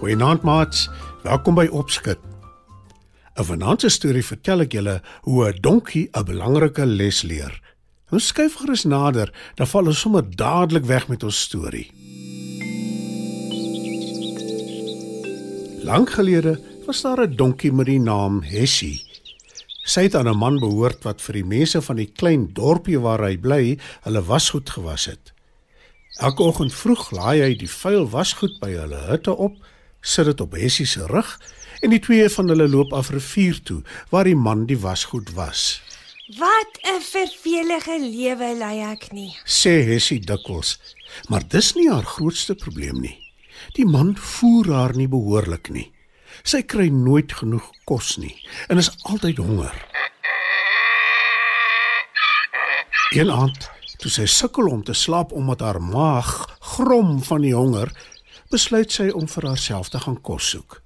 Goeienaand maats, welkom by Opskud. 'n Vanaand se storie vertel ek julle hoe 'n donkie 'n belangrike les leer. Nou skuif gerus nader, dan val ons sommer dadelik weg met ons storie. Lank gelede was daar 'n donkie met die naam Hessie. Sy het aan 'n man behoort wat vir die mense van die klein dorpie waar hy bly, hulle wasgoed gewas het. Elke oggend vroeg laai hy die vuil wasgoed by hulle hutte op sit dit op Hessie se rug en die twee van hulle loop af rivier toe waar die man die wasgoed was. Wat 'n vervelige lewe lei ek nie. Sê Hessie dikwels, maar dis nie haar grootste probleem nie. Die man voer haar nie behoorlik nie. Sy kry nooit genoeg kos nie en is altyd honger. Een aand, toe sy sukkel om te slaap omdat haar maag grom van die honger, besluit sy om vir haarself te gaan kos soek.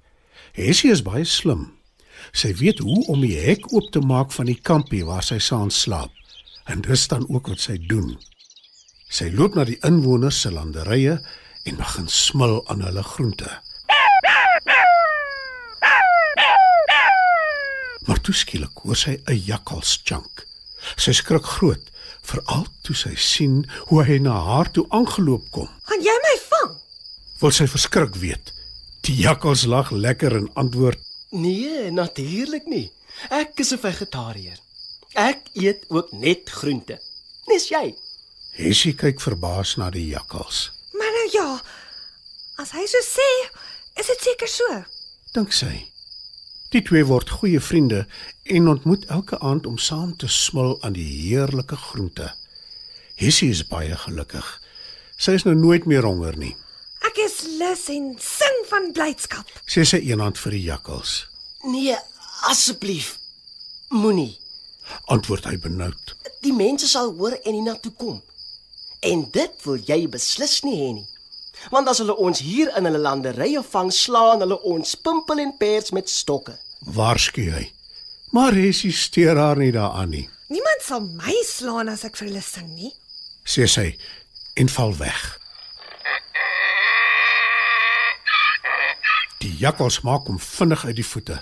Hessie is baie slim. Sy weet hoe om die hek oop te maak van die kampie waar sy saans slaap. En dis dan ook wat sy doen. Sy loop na die inwoners se landerye en begin smil aan hulle groente. Maar toe skielik hoor sy 'n jakkals chunk. Sy skrik groot, veral toe sy sien hoe hy na haar toe aangeloop kom. Gaan jy my? Wil sy verskrik weet. Die jakkals lag lekker en antwoord: Nee, natuurlik nie. Ek is 'n vegetariër. Ek eet ook net groente. Nes jy? Hessie kyk verbaas na die jakkals. Maar nou ja. As hy so sê, is dit seker so. Dink sy. Die twee word goeie vriende en ontmoet elke aand om saam te smil aan die heerlike groente. Hessie is baie gelukkig. Sy is nou nooit meer honger nie. Ek is lus en sing van blydskap. Sê sy eendag vir die jakkals. Nee, asseblief. Moenie. Antwoord hy benoud. Die mense sal hoor en hiernatoe kom. En dit wil jy beslis nie hê nie. Want as hulle ons hier in hulle landerye vang, slaan hulle ons pimpel en pers met stokke. Waarsku hy. Maar Hessie steur haar nie daaraan nie. Niemand sal my slaan as ek vir hulle sing nie, sê sy en val weg. Die jakkals maak hom vinnig uit die voete.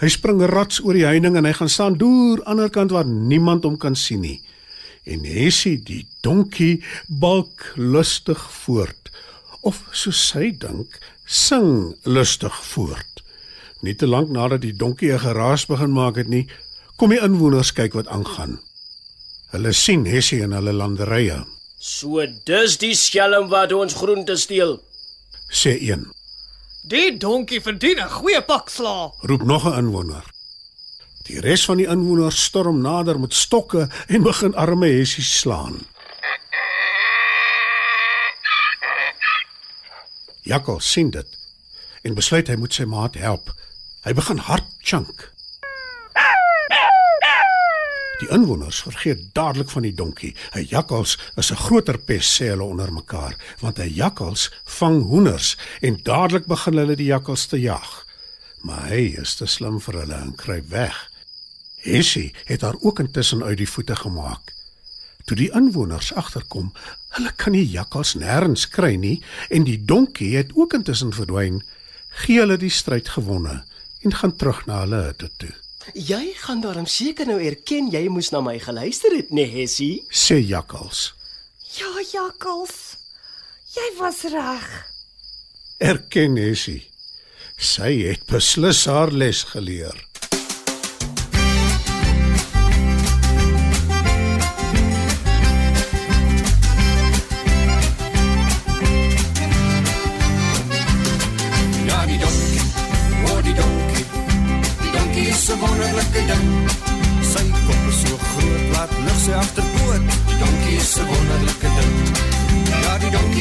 Hy spring rats oor die heining en hy gaan staan deur aan die ander kant waar niemand hom kan sien nie. En Hessie, die donkie, balk lustig voort. Of so sy dink, sing lustig voort. Nie te lank nadat die donkie 'n geraas begin maak het nie, kom die inwoners kyk wat aangaan. Hulle sien Hessie in hulle landerye. So dis die skelm wat ons groente steel, sê een. Die donkie verdien 'n goeie pak sla. Roep nog 'n inwoner. Die res van die inwoners storm nader met stokke en begin arme Hessie slaan. Jakkals sien dit en besluit hy moet sy maat help. Hy begin hard chunk. Die inwoners vergeet dadelik van die donkie. 'n Jakkals is 'n groter pes sê hulle onder mekaar, want 'n jakkals vang hoenders en dadelik begin hulle die jakkals te jag. Maar hy is te slim vir hulle en kruip weg. Hessie het haar ook intussen uit die voete gemaak. Toe die inwoners agterkom, hulle kan die jakkals nêrens kry nie en die donkie het ook intussen verdwyn, gee hulle die stryd gewonne en gaan terug na hulle hutte toe. Jy gaan daarom seker nou erken jy moes na my geluister het, nee Hessie? sê Jakkals. Ja, jakkals. Jy was reg. Erken Hessie. Sy het beslis haar les geleer.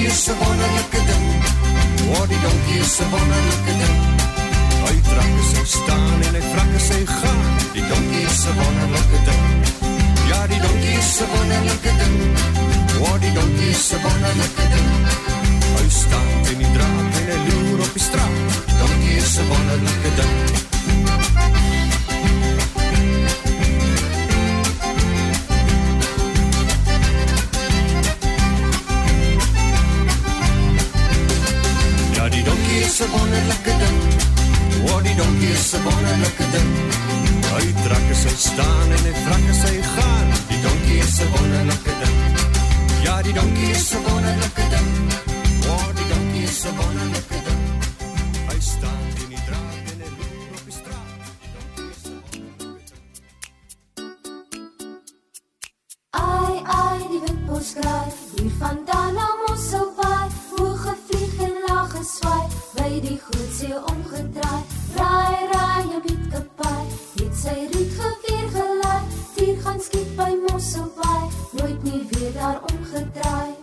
Is 'n wonderlike ding. O, die donkie is 'n wonderlike ding. Hy trek sy staan en hy vrak sy gaan. Die donkie is 'n wonderlike ding. Ja, die donkie is 'n wonderlike is 'n wonderlike ding. O, die donkie is 'n wonderlike ding. Hy trek sy staan en hy vrak sy gaan. Die donkie is 'n wonderlike ding. Ja, die donkie is 'n wonderlike ding. Gevier gelei dier gaan skiet by Mosselbaai nooit nie weer daar omgedraai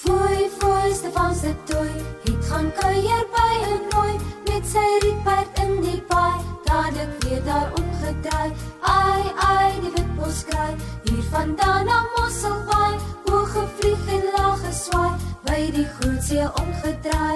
Foei, foei, Stefan se toy, het gaan kuier by 'n nooi met sy rietperd in die paai, dadelik weer daar omgedraai. Ai, ai, die witbos skraai, hier vandaan na Mosselbaai, hoog gevlieg en laag geswaai, by die groot see omgedraai.